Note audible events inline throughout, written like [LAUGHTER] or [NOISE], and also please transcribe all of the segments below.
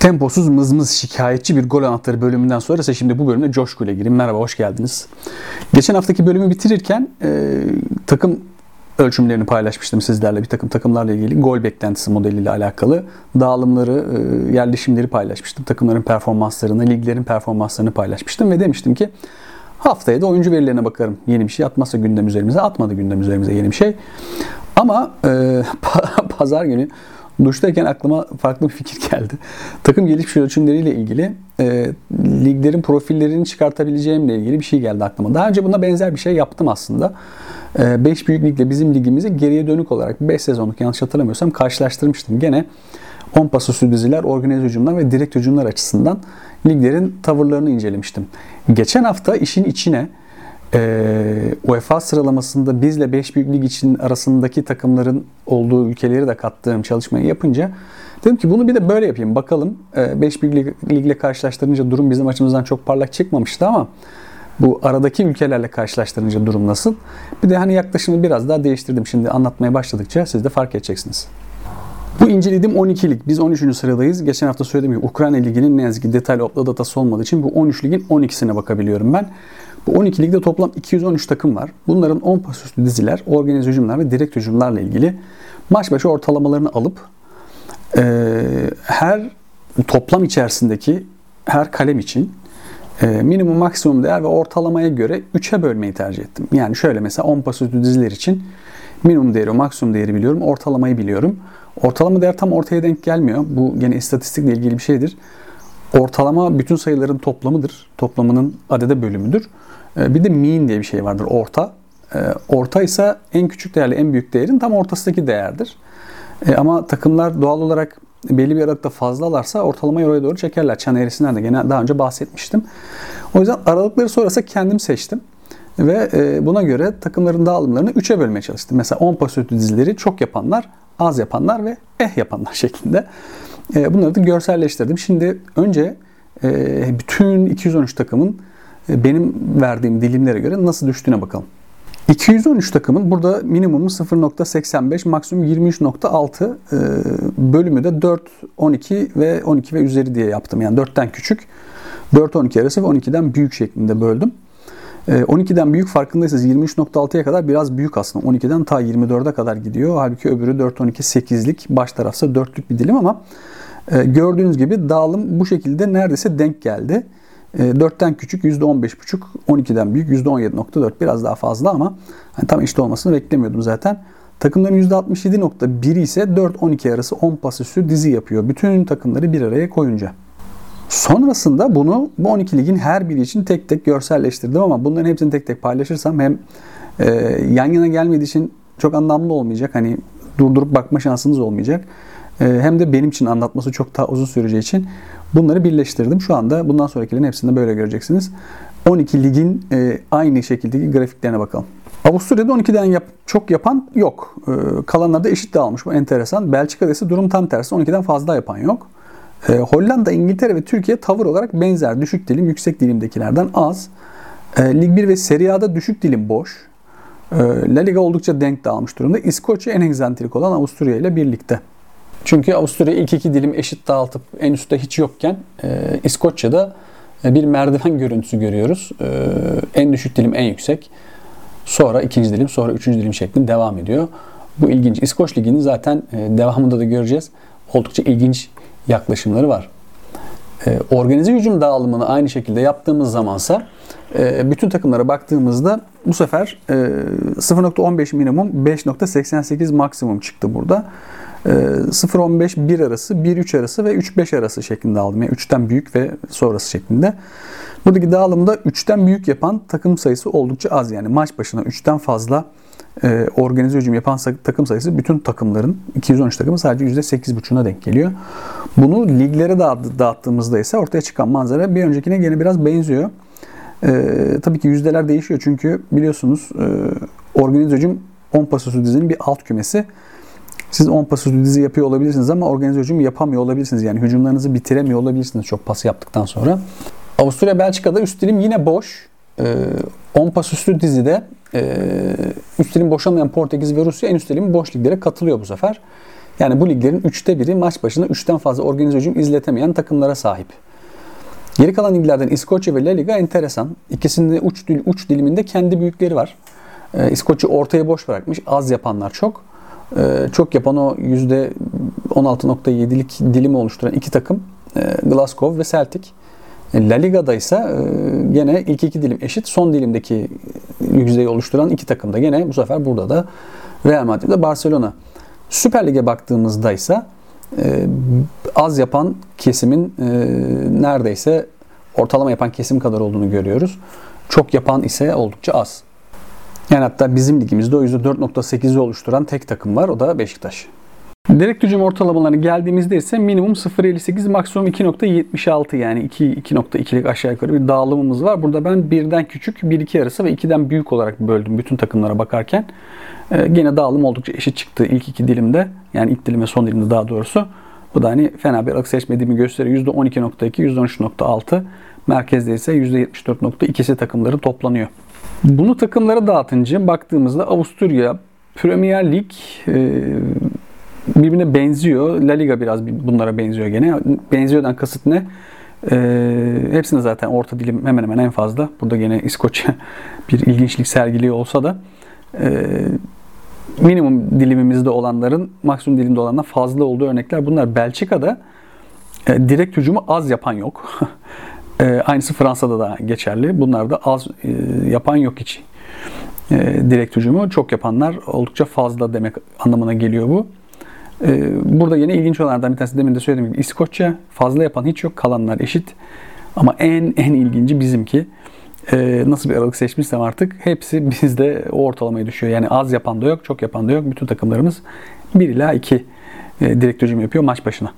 Temposuz mızmız şikayetçi bir gol anahtarı bölümünden sonra ise şimdi bu bölümde coşkuyla gireyim. Merhaba, hoş geldiniz. Geçen haftaki bölümü bitirirken e, takım ölçümlerini paylaşmıştım sizlerle bir takım takımlarla ilgili gol beklentisi modeliyle alakalı dağılımları, e, yerleşimleri paylaşmıştım. Takımların performanslarını, liglerin performanslarını paylaşmıştım ve demiştim ki haftaya da oyuncu verilerine bakarım. Yeni bir şey atmazsa gündem üzerimize, atmadı gündem üzerimize yeni bir şey. Ama e, [LAUGHS] pazar günü duştayken aklıma farklı bir fikir geldi. Takım gelişmiş ölçümleriyle ilgili e, liglerin profillerini çıkartabileceğimle ilgili bir şey geldi aklıma. Daha önce buna benzer bir şey yaptım aslında. 5 e, büyük ligle bizim ligimizi geriye dönük olarak 5 sezonluk yanlış hatırlamıyorsam karşılaştırmıştım. Gene 10 pasosü diziler, organize hücumlar ve direkt hücumlar açısından liglerin tavırlarını incelemiştim. Geçen hafta işin içine e, UEFA sıralamasında bizle 5 büyük lig için arasındaki takımların olduğu ülkeleri de kattığım çalışmayı yapınca dedim ki bunu bir de böyle yapayım. Bakalım 5 e, büyük lig, ligle karşılaştırınca durum bizim açımızdan çok parlak çıkmamıştı ama bu aradaki ülkelerle karşılaştırınca durum nasıl? Bir de hani yaklaşımı biraz daha değiştirdim. Şimdi anlatmaya başladıkça siz de fark edeceksiniz. Bu incelediğim 12 lig. Biz 13. sıradayız. Geçen hafta söylediğim gibi Ukrayna Ligi'nin ne yazık ki detaylı upload datası olmadığı için bu 13 ligin 12'sine bakabiliyorum ben. Bu 12 ligde toplam 213 takım var. Bunların 10 pas üstü diziler, organize hücumlar ve direkt hücumlarla ilgili maç başı ortalamalarını alıp e, her toplam içerisindeki her kalem için minimum maksimum değer ve ortalamaya göre 3'e bölmeyi tercih ettim. Yani şöyle mesela 10 pas diziler için minimum değeri, maksimum değeri biliyorum, ortalamayı biliyorum. Ortalama değer tam ortaya denk gelmiyor. Bu gene istatistikle ilgili bir şeydir. Ortalama bütün sayıların toplamıdır. Toplamının adede bölümüdür. Ee, bir de mean diye bir şey vardır. Orta. Ee, orta ise en küçük değerle en büyük değerin tam ortasındaki değerdir. Ee, ama takımlar doğal olarak belli bir aralıkta fazlalarsa ortalamayı oraya doğru çekerler. Çan eğrisinden de gene daha önce bahsetmiştim. O yüzden aralıkları sonrası kendim seçtim. Ve e, buna göre takımların dağılımlarını 3'e bölmeye çalıştım. Mesela 10 pasötü dizileri çok yapanlar, az yapanlar ve eh yapanlar [LAUGHS] şeklinde. E, bunları da görselleştirdim. Şimdi önce e, bütün 213 takımın benim verdiğim dilimlere göre nasıl düştüğüne bakalım. 213 takımın burada minimumu 0.85, maksimum 23.6 bölümü de 4, 12 ve 12 ve üzeri diye yaptım. Yani 4'ten küçük, 4-12 arası ve 12'den büyük şeklinde böldüm. 12'den büyük farkındaysanız 23.6'ya kadar biraz büyük aslında. 12'den ta 24'e kadar gidiyor. Halbuki öbürü 4-12-8'lik baş tarafsa 4'lük bir dilim ama e, gördüğünüz gibi dağılım bu şekilde neredeyse denk geldi. 4'ten küçük %15,5, 12'den büyük %17,4 biraz daha fazla ama hani tam eşit olmasını beklemiyordum zaten. Takımların %67,1 ise 4-12 arası 10 pas üstü dizi yapıyor. Bütün takımları bir araya koyunca. Sonrasında bunu bu 12 ligin her biri için tek tek görselleştirdim ama bunların hepsini tek tek paylaşırsam hem e, yan yana gelmediği için çok anlamlı olmayacak. Hani durdurup bakma şansınız olmayacak. E, hem de benim için anlatması çok daha uzun süreceği için bunları birleştirdim. Şu anda bundan sonrakilerin hepsinde böyle göreceksiniz. 12 ligin e, aynı şekildeki grafiklerine bakalım. Avusturya'da 12'den yap, çok yapan yok. E, kalanlar da eşit dağılmış. Bu enteresan. Belçika'da ise durum tam tersi. 12'den fazla yapan yok. E, Hollanda, İngiltere ve Türkiye tavır olarak benzer. Düşük dilim, yüksek dilimdekilerden az. E, Lig 1 ve Serie A'da düşük dilim boş. E, La Liga oldukça denk dağılmış durumda. İskoçya en egzantrik olan Avusturya ile birlikte. Çünkü Avusturya ilk iki dilim eşit dağıtıp en üstte hiç yokken e, İskoçya'da e, bir merdiven [LAUGHS] görüntüsü görüyoruz. E, en düşük dilim en yüksek. Sonra ikinci dilim, sonra üçüncü dilim şeklinde devam ediyor. Bu ilginç. İskoç Ligi'nin zaten e, devamında da göreceğiz. Oldukça ilginç yaklaşımları var. E, organize hücum dağılımını aynı şekilde yaptığımız zamansa e, bütün takımlara baktığımızda bu sefer e, 0.15 minimum 5.88 maksimum çıktı burada. 0-15 1 arası, 1-3 arası ve 3-5 arası şeklinde aldım. Yani 3'ten büyük ve sonrası şeklinde. Buradaki dağılımda 3'ten büyük yapan takım sayısı oldukça az. Yani maç başına 3'ten fazla e, organize hücum yapan takım sayısı bütün takımların 213 takımı sadece %8,5'una denk geliyor. Bunu liglere dağıttığımızda ise ortaya çıkan manzara bir öncekine gene biraz benziyor. E, tabii ki yüzdeler değişiyor çünkü biliyorsunuz e, organize hücum 10 pasosu dizinin bir alt kümesi. Siz 10 pas dizi yapıyor olabilirsiniz ama organize hücum yapamıyor olabilirsiniz. Yani hücumlarınızı bitiremiyor olabilirsiniz çok pas yaptıktan sonra. Avusturya Belçika'da üst dilim yine boş. 10 pas üstü dizide üst dilim boşalmayan Portekiz ve Rusya en üst dilim boş liglere katılıyor bu sefer. Yani bu liglerin üçte biri maç başına üçten fazla organize hücum izletemeyen takımlara sahip. Geri kalan liglerden İskoçya ve La Liga enteresan. İkisinde uç, uç diliminde kendi büyükleri var. Ee, İskoçya ortaya boş bırakmış. Az yapanlar çok. Ee, çok yapan o %16.7'lik dilimi oluşturan iki takım e, Glasgow ve Celtic. E, La Liga'da ise e, gene ilk iki dilim eşit. Son dilimdeki yüzdeyi oluşturan iki takım da gene bu sefer burada da Real Madrid ve Barcelona. Süper Lig'e baktığımızda ise az yapan kesimin neredeyse ortalama yapan kesim kadar olduğunu görüyoruz. Çok yapan ise oldukça az. Yani hatta bizim ligimizde o %4.8'i oluşturan tek takım var. O da Beşiktaş. Direkt hücum ortalamalarına geldiğimizde ise minimum 0.58 maksimum 2.76 yani 2 2.2'lik aşağı yukarı bir dağılımımız var. Burada ben birden küçük, 1-2 arası ve 2'den büyük olarak böldüm bütün takımlara bakarken. Ee, gene dağılım oldukça eşit çıktı ilk iki dilimde. Yani ilk dilim ve son dilimde daha doğrusu. Bu da hani fena bir aralık seçmediğimi gösteriyor. %12.2, %13.6. Merkezde ise %74.2'si takımları toplanıyor. Bunu takımlara dağıtınca baktığımızda Avusturya, Premier Lig e, birbirine benziyor. La Liga biraz bunlara benziyor gene. Benziyordan kasıt ne? E, hepsinde zaten orta dilim hemen hemen en fazla. Burada gene İskoçya [LAUGHS] bir ilginçlik sergiliyor olsa da e, minimum dilimimizde olanların maksimum dilimde olanlar fazla olduğu örnekler bunlar. Belçika'da e, direkt hücumu az yapan yok. [LAUGHS] e, aynısı Fransa'da da geçerli. Bunlarda az e, yapan yok hiç. E, direkt hücumu çok yapanlar oldukça fazla demek anlamına geliyor bu. E, burada yine ilginç olanlardan bir tanesi demin de söylediğim gibi İskoçya fazla yapan hiç yok. Kalanlar eşit. Ama en en ilginci bizimki e, nasıl bir aralık seçmişsem artık hepsi [LAUGHS] bizde o ortalamayı düşüyor. Yani az yapan da yok, çok yapan da yok. Bütün takımlarımız 1 ila 2 e, direkt hücum yapıyor maç başına.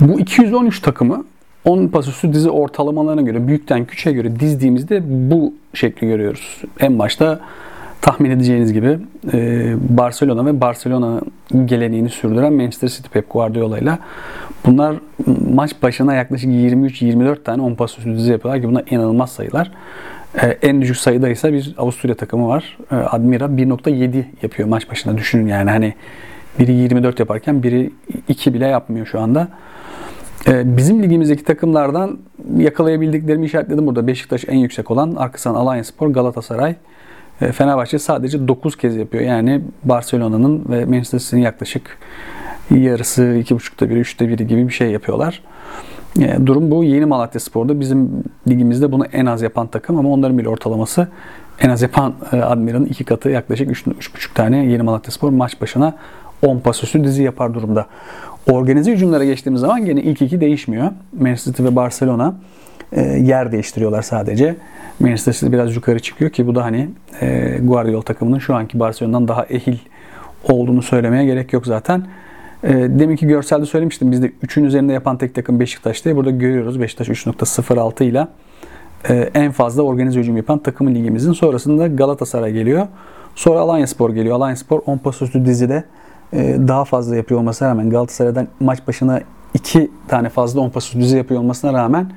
Bu 213 takımı 10 pas üstü dizi ortalamalarına göre, büyükten küçüğe göre dizdiğimizde bu şekli görüyoruz. En başta tahmin edeceğiniz gibi e, Barcelona ve Barcelona geleneğini sürdüren Manchester City Pep Guardiola ile bunlar maç başına yaklaşık 23-24 tane 10 pas dizi yapıyorlar ki bunlar inanılmaz sayılar. E, en düşük sayıda ise bir Avusturya takımı var. E, Admira 1.7 yapıyor maç başına düşünün yani hani biri 24 yaparken biri 2 bile yapmıyor şu anda. Bizim ligimizdeki takımlardan yakalayabildiklerimi işaretledim burada. Beşiktaş en yüksek olan, arkasından Alanyaspor, Galatasaray, e, Fenerbahçe sadece 9 kez yapıyor. Yani Barcelona'nın ve Manchester City'nin yaklaşık yarısı, 2.5'ta biri, 3'te biri gibi bir şey yapıyorlar. E, durum bu. Yeni Malatya Spor'da bizim ligimizde bunu en az yapan takım ama onların bile ortalaması en az yapan e, Admiral'ın iki katı yaklaşık 3.5 tane Yeni Malatya Spor maç başına 10 pas dizi yapar durumda. Organize hücumlara geçtiğimiz zaman gene ilk iki değişmiyor. Manchester City ve Barcelona yer değiştiriyorlar sadece. Manchester City biraz yukarı çıkıyor ki bu da hani e, Guardiola takımının şu anki Barcelona'dan daha ehil olduğunu söylemeye gerek yok zaten. E, deminki görselde söylemiştim. Bizde 3'ün üzerinde yapan tek takım Beşiktaş diye. Burada görüyoruz Beşiktaş 3.06 ile e, en fazla organize hücum yapan takımın ligimizin. Sonrasında Galatasaray geliyor. Sonra Alanya Spor geliyor. Alanya Spor 10 pas üstü dizide e, daha fazla yapıyor olmasına rağmen Galatasaray'dan maç başına 2 tane fazla 10 pas dizi yapıyor olmasına rağmen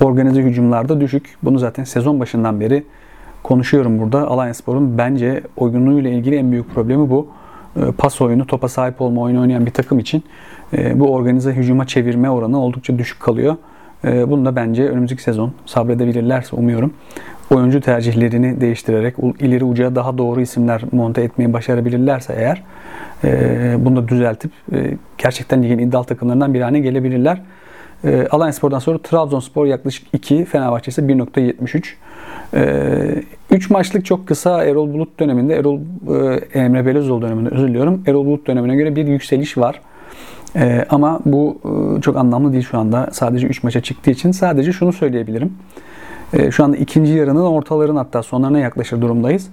organize hücumlarda düşük. Bunu zaten sezon başından beri konuşuyorum burada. Alanyaspor'un bence oyunuyla ilgili en büyük problemi bu. Ee, pas oyunu, topa sahip olma oyunu oynayan bir takım için e, bu organize hücuma çevirme oranı oldukça düşük kalıyor. Bunu da bence önümüzdeki sezon sabredebilirlerse umuyorum oyuncu tercihlerini değiştirerek ileri uca daha doğru isimler monte etmeyi başarabilirlerse eğer e, bunu da düzeltip e, gerçekten ligin iddialı takımlarından bir haline gelebilirler. E, Alanya Spor'dan sonra Trabzonspor yaklaşık 2, Fenerbahçe ise 1.73. E, 3 maçlık çok kısa Erol Bulut döneminde, Erol e, Emre Belözoğlu döneminde özür diliyorum. Erol Bulut dönemine göre bir yükseliş var. E, ama bu e, çok anlamlı değil şu anda. Sadece 3 maça çıktığı için sadece şunu söyleyebilirim. E, şu anda ikinci yarının ortaların hatta sonlarına yaklaşır durumdayız.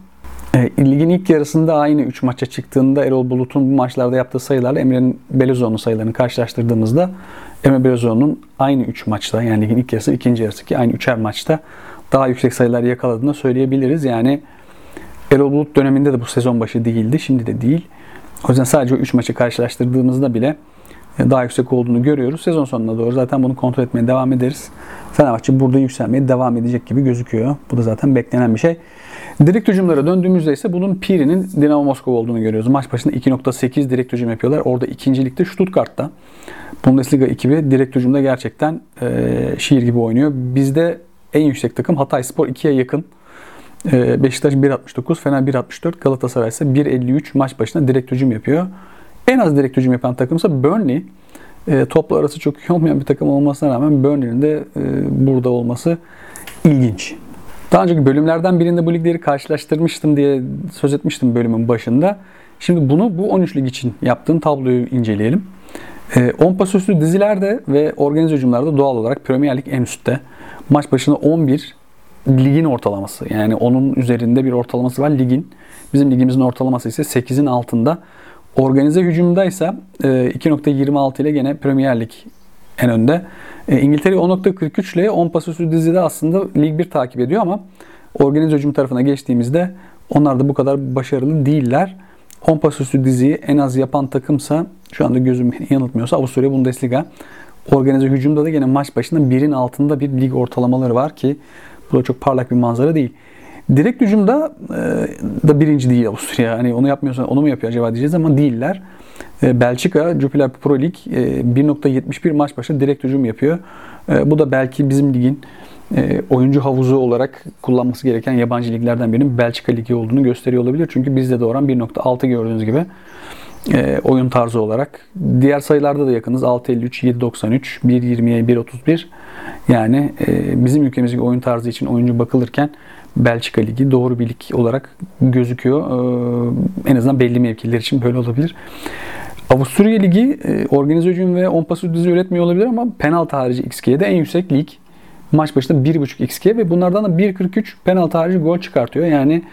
E, ligin ilk yarısında aynı 3 maça çıktığında Erol Bulut'un bu maçlarda yaptığı sayılarla Emre'nin Belözoğlu'nun sayılarını karşılaştırdığımızda Emre Belözoğlu'nun aynı 3 maçta yani ligin ilk yarısı ikinci yarısı ki aynı 3'er maçta daha yüksek sayılar yakaladığını söyleyebiliriz. Yani Erol Bulut döneminde de bu sezon başı değildi. Şimdi de değil. O yüzden sadece o 3 maçı karşılaştırdığımızda bile daha yüksek olduğunu görüyoruz. Sezon sonuna doğru zaten bunu kontrol etmeye devam ederiz. Fenerbahçe burada yükselmeye devam edecek gibi gözüküyor. Bu da zaten beklenen bir şey. Direkt hücumlara döndüğümüzde ise bunun Piri'nin Dinamo Moskova olduğunu görüyoruz. Maç başında 2.8 direkt hücum yapıyorlar. Orada ikincilikte Stuttgart'ta. Bundesliga ekibi direkt hücumda gerçekten e, şiir gibi oynuyor. Bizde en yüksek takım Hatay Spor 2'ye yakın. E, Beşiktaş 1.69, Fener 1.64, Galatasaray ise 1.53 maç başına direkt hücum yapıyor. En az direkt hücum yapan takımsa Burnley. E, toplu arası çok iyi olmayan bir takım olmasına rağmen Burnley'nin de e, burada olması ilginç. Daha önceki bölümlerden birinde bu ligleri karşılaştırmıştım diye söz etmiştim bölümün başında. Şimdi bunu bu 13 lig için yaptığım tabloyu inceleyelim. 10 pas üstü dizilerde ve organize hücumlarda doğal olarak Premier Lig en üstte. Maç başına 11 ligin ortalaması. Yani onun üzerinde bir ortalaması var ligin. Bizim ligimizin ortalaması ise 8'in altında. Organize hücumda ise 2.26 ile gene Premier Lig en önde. E, İngiltere 10.43 ile 10 pas üstü dizide aslında Lig 1 takip ediyor ama organize hücum tarafına geçtiğimizde onlar da bu kadar başarılı değiller. 10 pas üstü diziyi en az yapan takımsa şu anda gözüm yanıltmıyorsa Avusturya Bundesliga. Organize hücumda da gene maç başında birin altında bir lig ortalamaları var ki bu da çok parlak bir manzara değil. Direkt hücumda e, da birinci değil Avusturya. Hani onu yapmıyorsa onu mu yapıyor acaba diyeceğiz ama değiller. E, Belçika Jupiler Pro Lig e, 1.71 maç başı direkt hücum yapıyor. E, bu da belki bizim ligin e, oyuncu havuzu olarak kullanması gereken yabancı liglerden birinin Belçika Ligi olduğunu gösteriyor olabilir. Çünkü bizde de oran 1.6 gördüğünüz gibi e, oyun tarzı olarak. Diğer sayılarda da yakınız. 6.53, 7.93, 1.20'ye 1.31. Yani e, bizim ülkemizdeki oyun tarzı için oyuncu bakılırken Belçika Ligi doğru bir lig olarak gözüküyor. E, en azından belli mevkiler için böyle olabilir. Avusturya Ligi e, organize hücum ve 10 pas dizi üretmiyor olabilir ama penaltı harici XG'de en yüksek lig. Maç başında 1.5 XG ve bunlardan da 1.43 penaltı harici gol çıkartıyor. Yani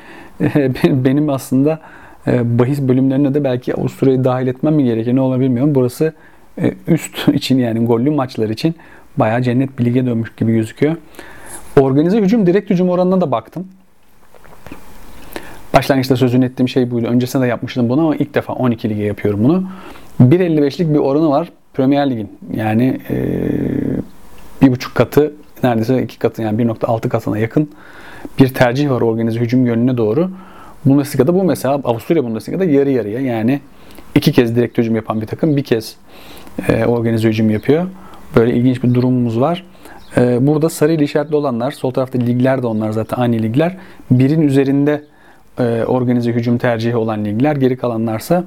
e, [LAUGHS] benim aslında e, bahis bölümlerine de belki Avusturya'yı dahil etmem mi gerekiyor ne olabilir bilmiyorum. Burası üst [LAUGHS] için yani gollü maçlar için bayağı cennet bir lige dönmüş gibi gözüküyor. Organize hücum, direkt hücum oranına da baktım. Başlangıçta sözünü ettiğim şey buydu. Öncesinde de yapmıştım bunu ama ilk defa 12 lige yapıyorum bunu. 1.55'lik bir oranı var Premier Lig'in. Yani e, bir buçuk katı neredeyse iki katı yani 1.6 katına yakın bir tercih var organize hücum yönüne doğru. Bundesliga'da bu mesela Avusturya Bundesliga'da yarı yarıya yani iki kez direkt hücum yapan bir takım bir kez e, organize hücum yapıyor. Böyle ilginç bir durumumuz var. E, burada sarı ile işaretli olanlar, sol tarafta ligler de onlar zaten aynı ligler. Birin üzerinde e, organize hücum tercihi olan ligler. Geri kalanlarsa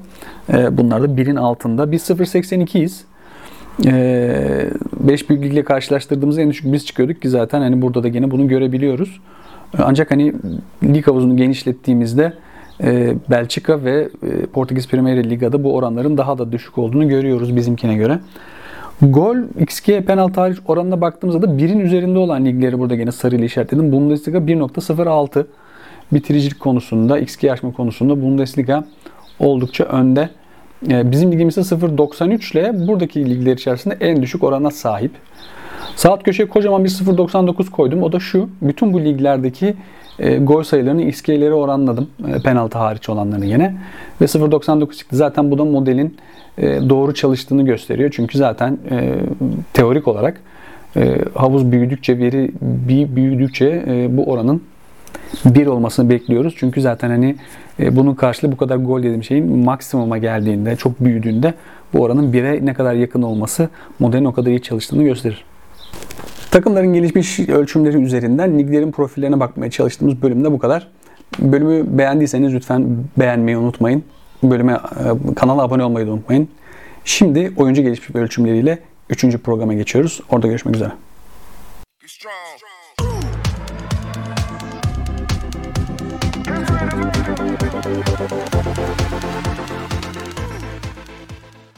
e, bunlar da birin altında. Biz 0.82'yiz. 5 e, büyük ligle karşılaştırdığımızda en düşük biz çıkıyorduk ki zaten hani burada da gene bunu görebiliyoruz. Ancak hani lig havuzunu genişlettiğimizde Belçika ve Portekiz Premier Liga'da bu oranların daha da düşük olduğunu görüyoruz bizimkine göre. Gol XG penaltı hariç oranına baktığımızda da birin üzerinde olan ligleri burada gene sarıyla işaretledim. Bundesliga 1.06 bitiricilik konusunda, XG aşma konusunda Bundesliga oldukça önde. E, bizim ligimiz ise 0.93 ile buradaki ligler içerisinde en düşük orana sahip. Saat köşeye kocaman bir 0.99 koydum. O da şu. Bütün bu liglerdeki e, gol sayılarını XG'leri oranladım. E, penaltı hariç olanlarını yine. Ve 0.99 çıktı. Zaten bu da modelin e, doğru çalıştığını gösteriyor. Çünkü zaten e, teorik olarak e, havuz büyüdükçe, veri büyüdükçe e, bu oranın 1 olmasını bekliyoruz. Çünkü zaten hani bunun karşılığı bu kadar gol dediğim şeyin maksimuma geldiğinde, çok büyüdüğünde bu oranın 1'e ne kadar yakın olması modelin o kadar iyi çalıştığını gösterir. Takımların gelişmiş ölçümleri üzerinden liglerin profillerine bakmaya çalıştığımız bölümde bu kadar. Bölümü beğendiyseniz lütfen beğenmeyi unutmayın. Bölüme e, kanala abone olmayı da unutmayın. Şimdi oyuncu gelişmiş ölçümleriyle 3. programa geçiyoruz. Orada görüşmek üzere.